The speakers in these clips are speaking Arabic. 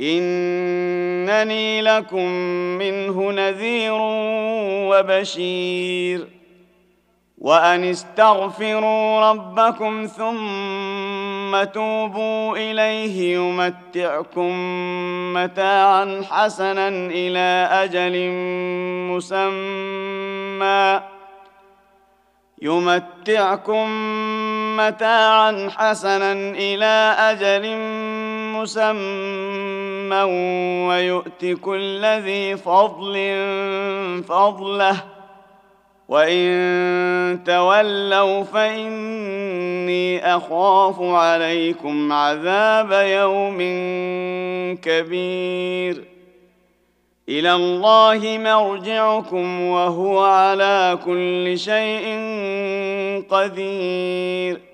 إنني لكم منه نذير وبشير. وأن استغفروا ربكم ثم توبوا إليه يمتعكم متاعا حسنا إلى أجل مسمى. يمتعكم متاعا حسنا إلى أجل مسمى ويؤت كل ذي فضل فضله. وإن تولوا فإني أخاف عليكم عذاب يوم كبير. إلى الله مرجعكم وهو على كل شيء قدير.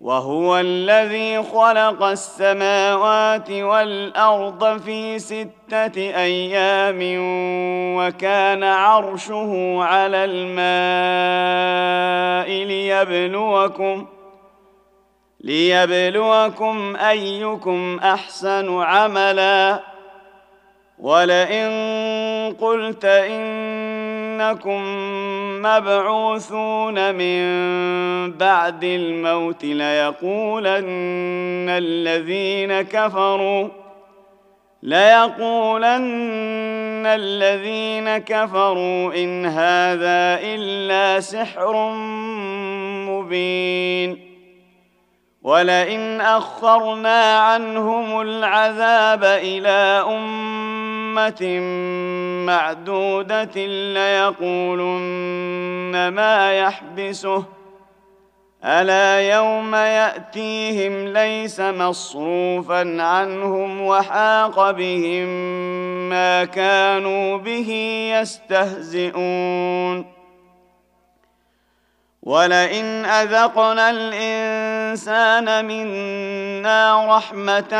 وهو الذي خلق السماوات والأرض في ستة أيام وكان عرشه على الماء ليبلوكم ليبلوكم أيكم أحسن عملا. ولئن قلت انكم مبعوثون من بعد الموت ليقولن الذين كفروا ليقولن الذين كفروا إن هذا إلا سحر مبين. ولئن أخرنا عنهم العذاب إلى أمة معدوده ليقولن ما يحبسه الا يوم ياتيهم ليس مصروفا عنهم وحاق بهم ما كانوا به يستهزئون ولئن اذقنا الانسان منا رحمه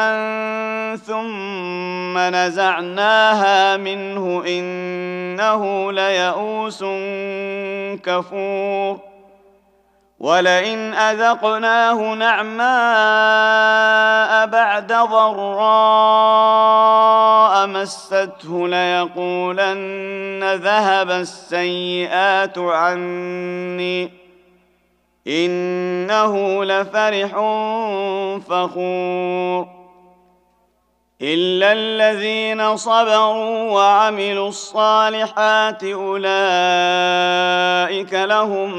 ثم نزعناها منه انه ليئوس كفور ولئن اذقناه نعماء بعد ضراء مسته ليقولن ذهب السيئات عني إنه لفرح فخور. إلا الذين صبروا وعملوا الصالحات أولئك لهم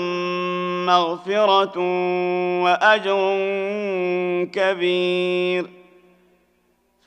مغفرة وأجر كبير.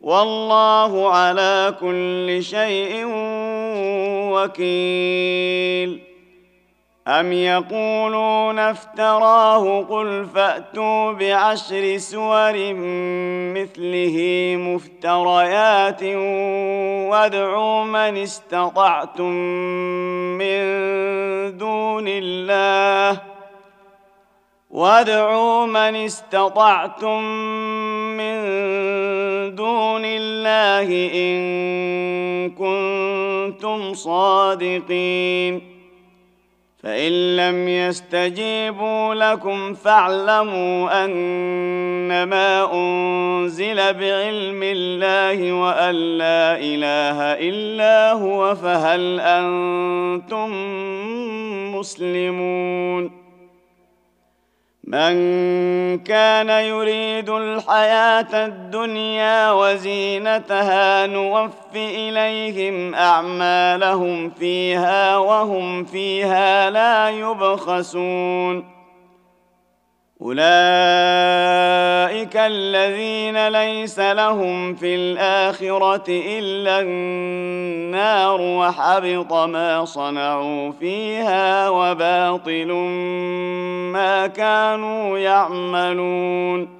والله على كل شيء وكيل. أم يقولون افتراه قل فأتوا بعشر سور مثله مفتريات وادعوا من استطعتم من دون الله. وادعوا من استطعتم من دون الله إن كنتم صادقين. فإن لم يستجيبوا لكم فاعلموا أنما أنزل بعلم الله وأن لا إله إلا هو فهل أنتم مسلمون؟ من كان يريد الحياة الدنيا وزينتها نوف إليهم أعمالهم فيها وهم فيها لا يبخسون أولئك الذين ليس لهم في الآخرة إلا النار وحبط ما صنعوا فيها وباطل ما كانوا يعملون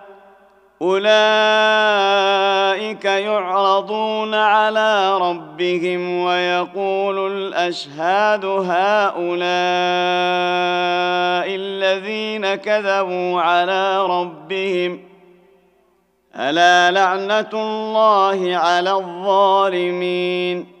أولئك يعرضون على ربهم ويقول الأشهاد هؤلاء الذين كذبوا على ربهم ألا لعنة الله على الظالمين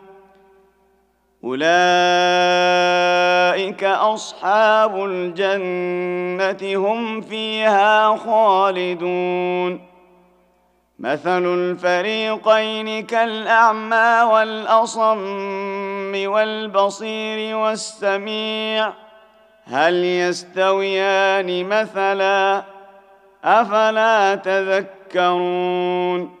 أولئك أصحاب الجنة هم فيها خالدون. مثل الفريقين كالأعمى والأصم والبصير والسميع هل يستويان مثلا؟ أفلا تذكرون؟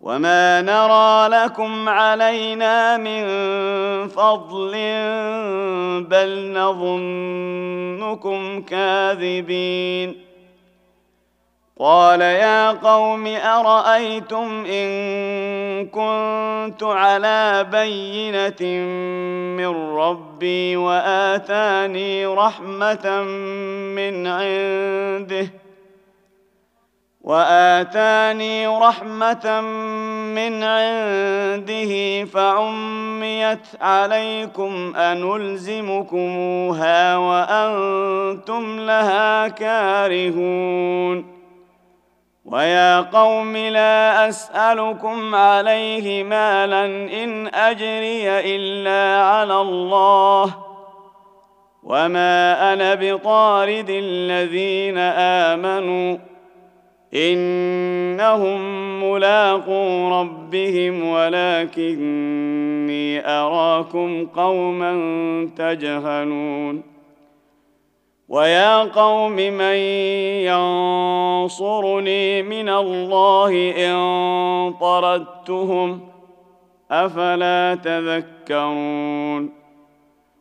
وما نرى لكم علينا من فضل بل نظنكم كاذبين قال يا قوم ارايتم ان كنت على بينه من ربي واتاني رحمه من عنده وآتاني رحمة من عنده فعميت عليكم أنلزمكموها وأنتم لها كارهون. ويا قوم لا أسألكم عليه مالا إن أجري إلا على الله. وما أنا بطارد الذين آمنوا إنهم ملاقو ربهم ولكني أراكم قوما تجهلون. ويا قوم من ينصرني من الله إن طردتهم أفلا تذكرون؟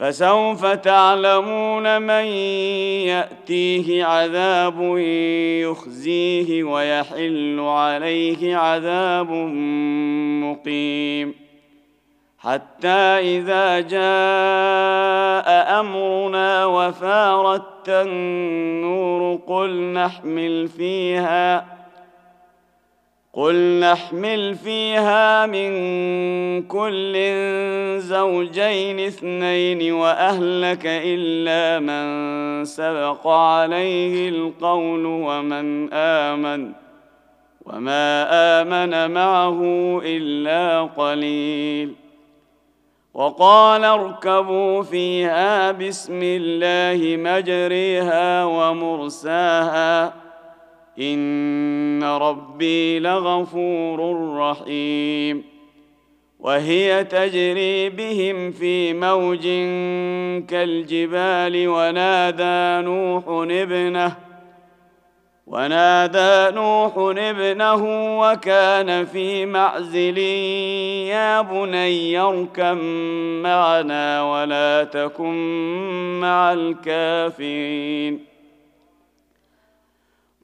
فسوف تعلمون من يأتيه عذاب يخزيه ويحل عليه عذاب مقيم. حتى إذا جاء أمرنا وفارت النور قل نحمل فيها قل نحمل فيها من كل زوجين اثنين واهلك الا من سبق عليه القول ومن امن وما امن معه الا قليل وقال اركبوا فيها بسم الله مجريها ومرساها إن ربي لغفور رحيم. وهي تجري بهم في موج كالجبال ونادى نوح ابنه ونادى نوح ابنه وكان في معزل يا بني اركب معنا ولا تكن مع الكافرين.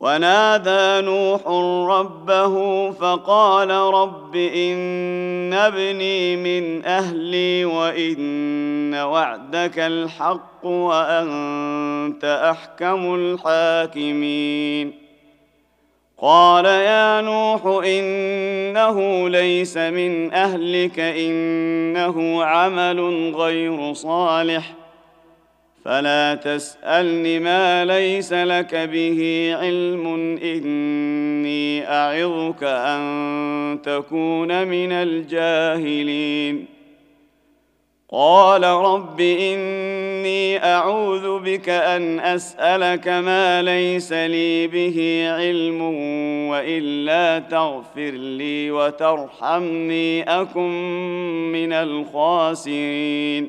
ونادى نوح ربه فقال رب إن ابني من أهلي وإن وعدك الحق وأنت أحكم الحاكمين. قال يا نوح إنه ليس من أهلك إنه عمل غير صالح. فلا تسألني ما ليس لك به علم. إني أعظك أن تكون من الجاهلين. قال رب إني أعوذ بك أن أسألك ما ليس لي به علم وإلا تغفر لي وترحمني أكن من الخاسرين.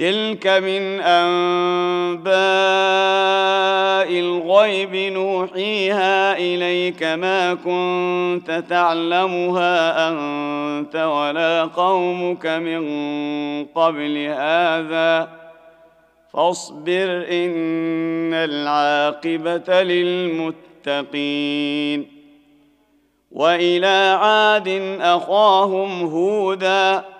تلك من أنباء الغيب نوحيها إليك ما كنت تعلمها أنت ولا قومك من قبل هذا. فاصبر إن العاقبة للمتقين. وإلى عاد أخاهم هودا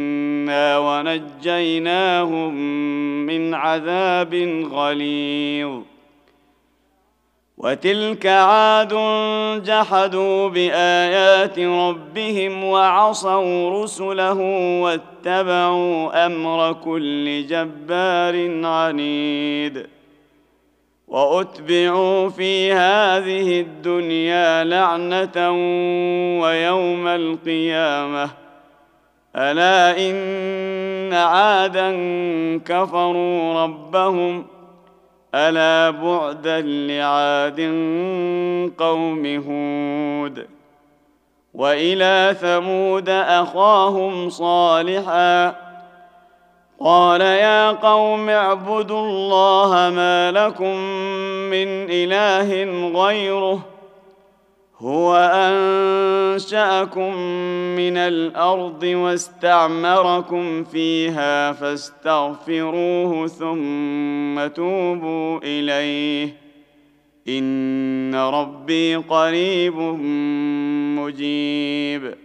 ونجيناهم من عذاب غليظ. وتلك عاد جحدوا بآيات ربهم وعصوا رسله واتبعوا أمر كل جبار عنيد. وأتبعوا في هذه الدنيا لعنة ويوم القيامة. الا ان عادا كفروا ربهم الا بعدا لعاد قوم هود والى ثمود اخاهم صالحا قال يا قوم اعبدوا الله ما لكم من اله غيره هو أنشأكم من الأرض واستعمركم فيها فاستغفروه ثم توبوا إليه. إن ربي قريب مجيب.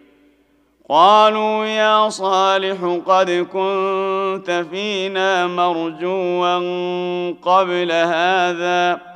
قالوا يا صالح قد كنت فينا مرجوا قبل هذا.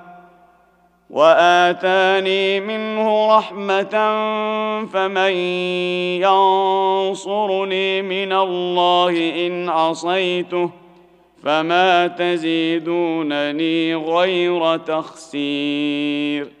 وآتاني منه رحمة فمن ينصرني من الله إن عصيته فما تزيدونني غير تخسير.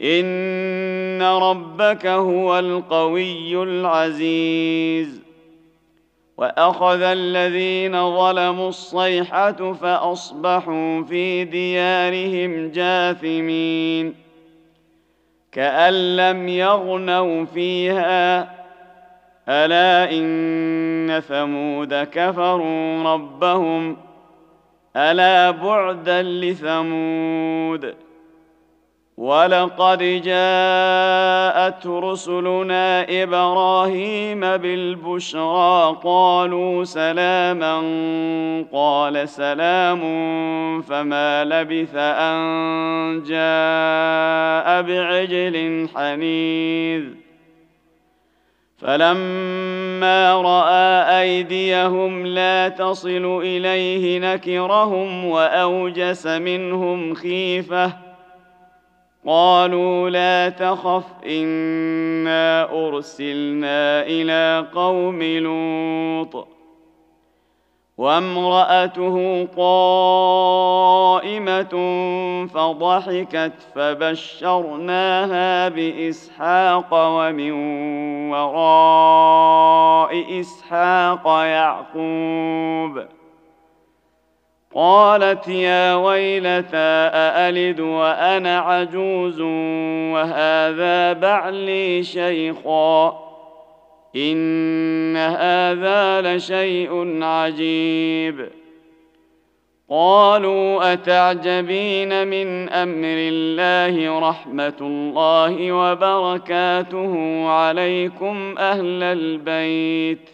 ان ربك هو القوي العزيز واخذ الذين ظلموا الصيحه فاصبحوا في ديارهم جاثمين كان لم يغنوا فيها الا ان ثمود كفروا ربهم الا بعدا لثمود ولقد جاءت رسلنا إبراهيم بالبشرى قالوا سلاما قال سلام فما لبث ان جاء بعجل حنيذ فلما راى ايديهم لا تصل اليه نكرهم واوجس منهم خيفه قالوا لا تخف إنا أرسلنا إلى قوم لوط. وامرأته قائمة فضحكت فبشرناها بإسحاق ومن وراء إسحاق يعقوب. قالت يا ويلتى أألد وأنا عجوز وهذا بعلي شيخا؟ إن هذا لشيء عجيب. قالوا أتعجبين من أمر الله رحمة الله وبركاته عليكم أهل البيت؟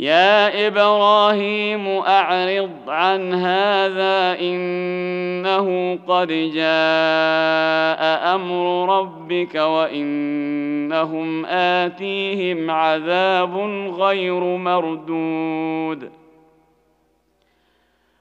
يا إبراهيم أعرض عن هذا إنه قد جاء أمر ربك وإنهم آتيهم عذاب غير مردود.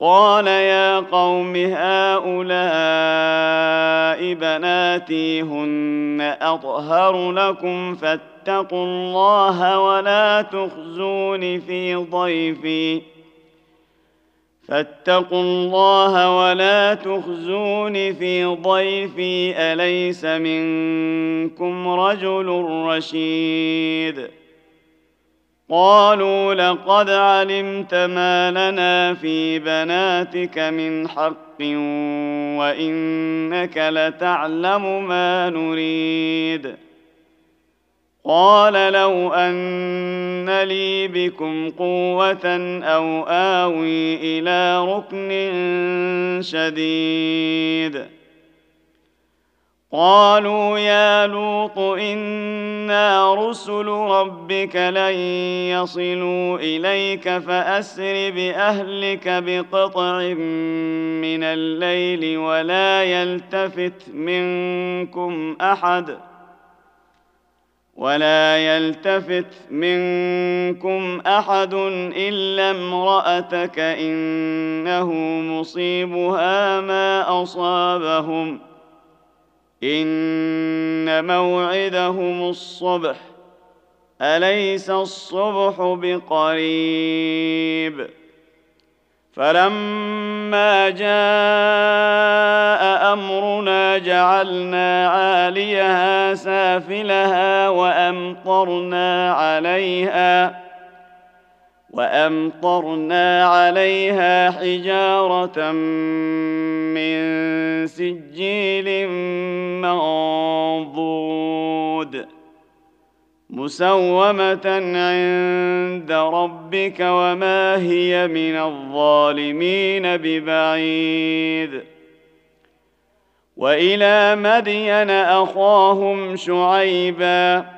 قال يا قوم هؤلاء بناتي هن أطهر لكم فاتقوا الله ولا تخزون في ضيفي. فاتقوا الله ولا تخزون في ضيفي. أليس منكم رجل رشيد؟ قالوا لقد علمت ما لنا في بناتك من حق وإنك لتعلم ما نريد. قال لو أن لي بكم قوة أو آوي إلى ركن شديد. قالوا يا لوط إنا رسل ربك لن يصلوا إليك فأسر بأهلك بقطع من الليل ولا يلتفت منكم أحد ولا يلتفت منكم أحد إلا امرأتك إنه مصيبها ما أصابهم إن موعدهم الصبح أليس الصبح بقريب؟ فلما جاء أمرنا جعلنا عاليها سافلها وأمطرنا عليها وأمطرنا عليها حجارة من سجيل منضود مسومة عند ربك وما هي من الظالمين ببعيد وإلى مدين أخاهم شعيبا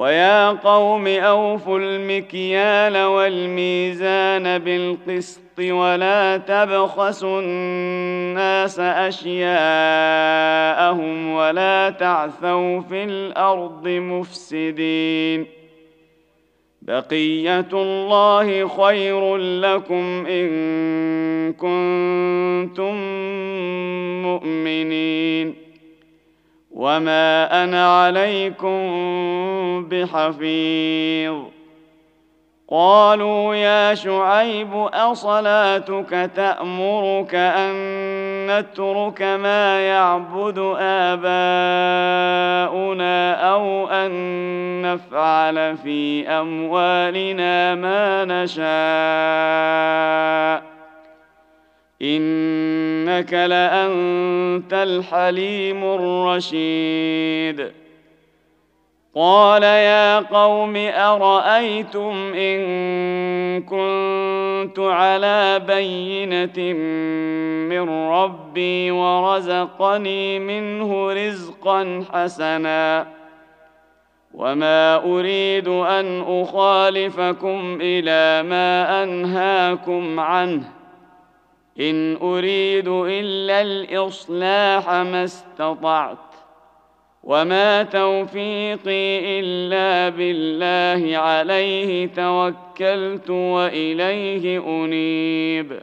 ويا قوم أوفوا المكيال والميزان بالقسط ولا تبخسوا الناس أشياءهم ولا تعثوا في الأرض مفسدين. بقية الله خير لكم إن كنتم مؤمنين. وما أنا عليكم بحفيظ قالوا يا شعيب اصلاتك تامرك ان نترك ما يعبد اباؤنا أو ان نفعل في اموالنا ما نشاء إنك لأنت الحليم الرشيد. قال يا قوم أرأيتم إن كنت على بينة من ربي ورزقني منه رزقا حسنا وما أريد أن أخالفكم إلى ما أنهاكم عنه. إن أريد إلا الإصلاح ما استطعت وما توفيقي إلا بالله عليه توكلت وإليه أنيب.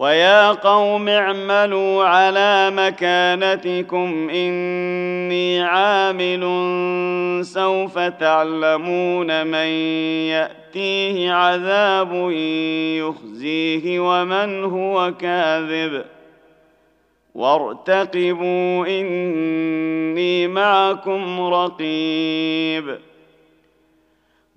ويا قوم اعملوا على مكانتكم إني عامل سوف تعلمون من يأتيه عذاب يخزيه ومن هو كاذب. وارتقبوا إني معكم رقيب.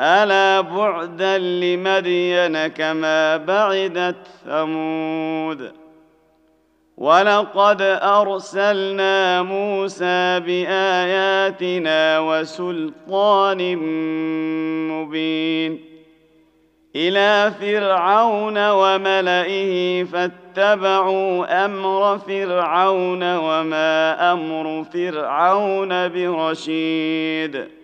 ألا بعدا لمدين كما بعدت ثمود؟ ولقد أرسلنا موسى بآياتنا وسلطان مبين. إلى فرعون وملئه فاتبعوا أمر فرعون وما أمر فرعون برشيد.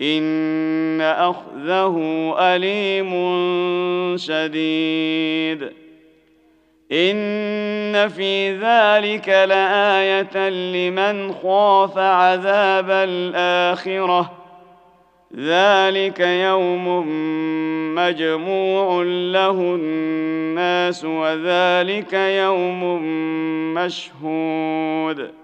ان اخذه اليم شديد ان في ذلك لايه لمن خاف عذاب الاخره ذلك يوم مجموع له الناس وذلك يوم مشهود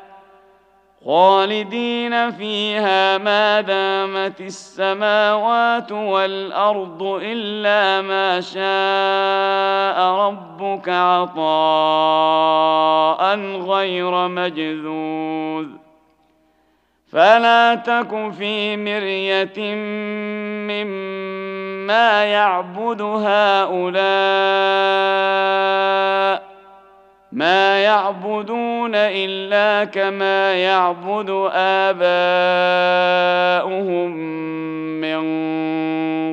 خالدين فيها ما دامت السماوات والأرض إلا ما شاء ربك عطاء غير مجذوذ. فلا تك في مرية مما يعبد هؤلاء ما يعبدون الا كما يعبد اباؤهم من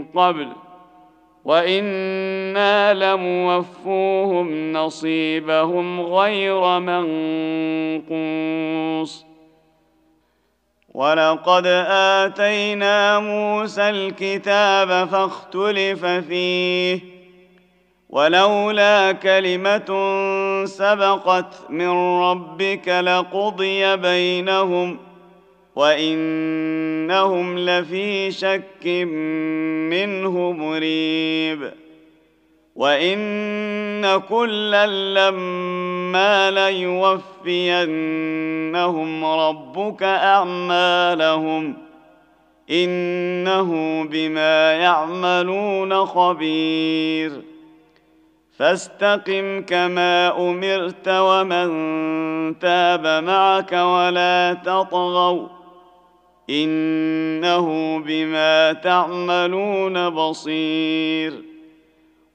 قبل وأنا لموفوهم نصيبهم غير منقوص ولقد اتينا موسى الكتاب فاختلف فيه ولولا كلمة سبقت من ربك لقضي بينهم وإنهم لفي شك منه مريب. وإن كلا لما ليوفينهم ربك أعمالهم إنه بما يعملون خبير. فاستقم كما أمرت ومن تاب معك ولا تطغوا إنه بما تعملون بصير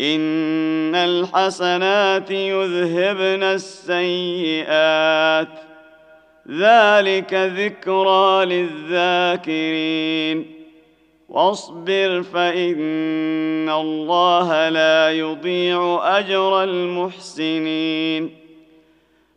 إن الحسنات يذهبن السيئات. ذلك ذكرى للذاكرين. واصبر فإن الله لا يضيع أجر المحسنين.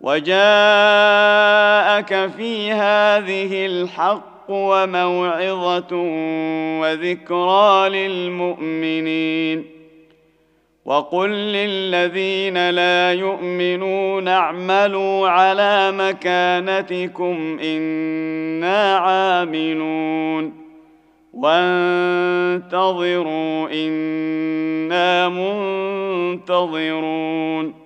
وجاءك في هذه الحق وموعظة وذكرى للمؤمنين. وقل للذين لا يؤمنون اعملوا على مكانتكم إنا عاملون. وانتظروا إنا منتظرون.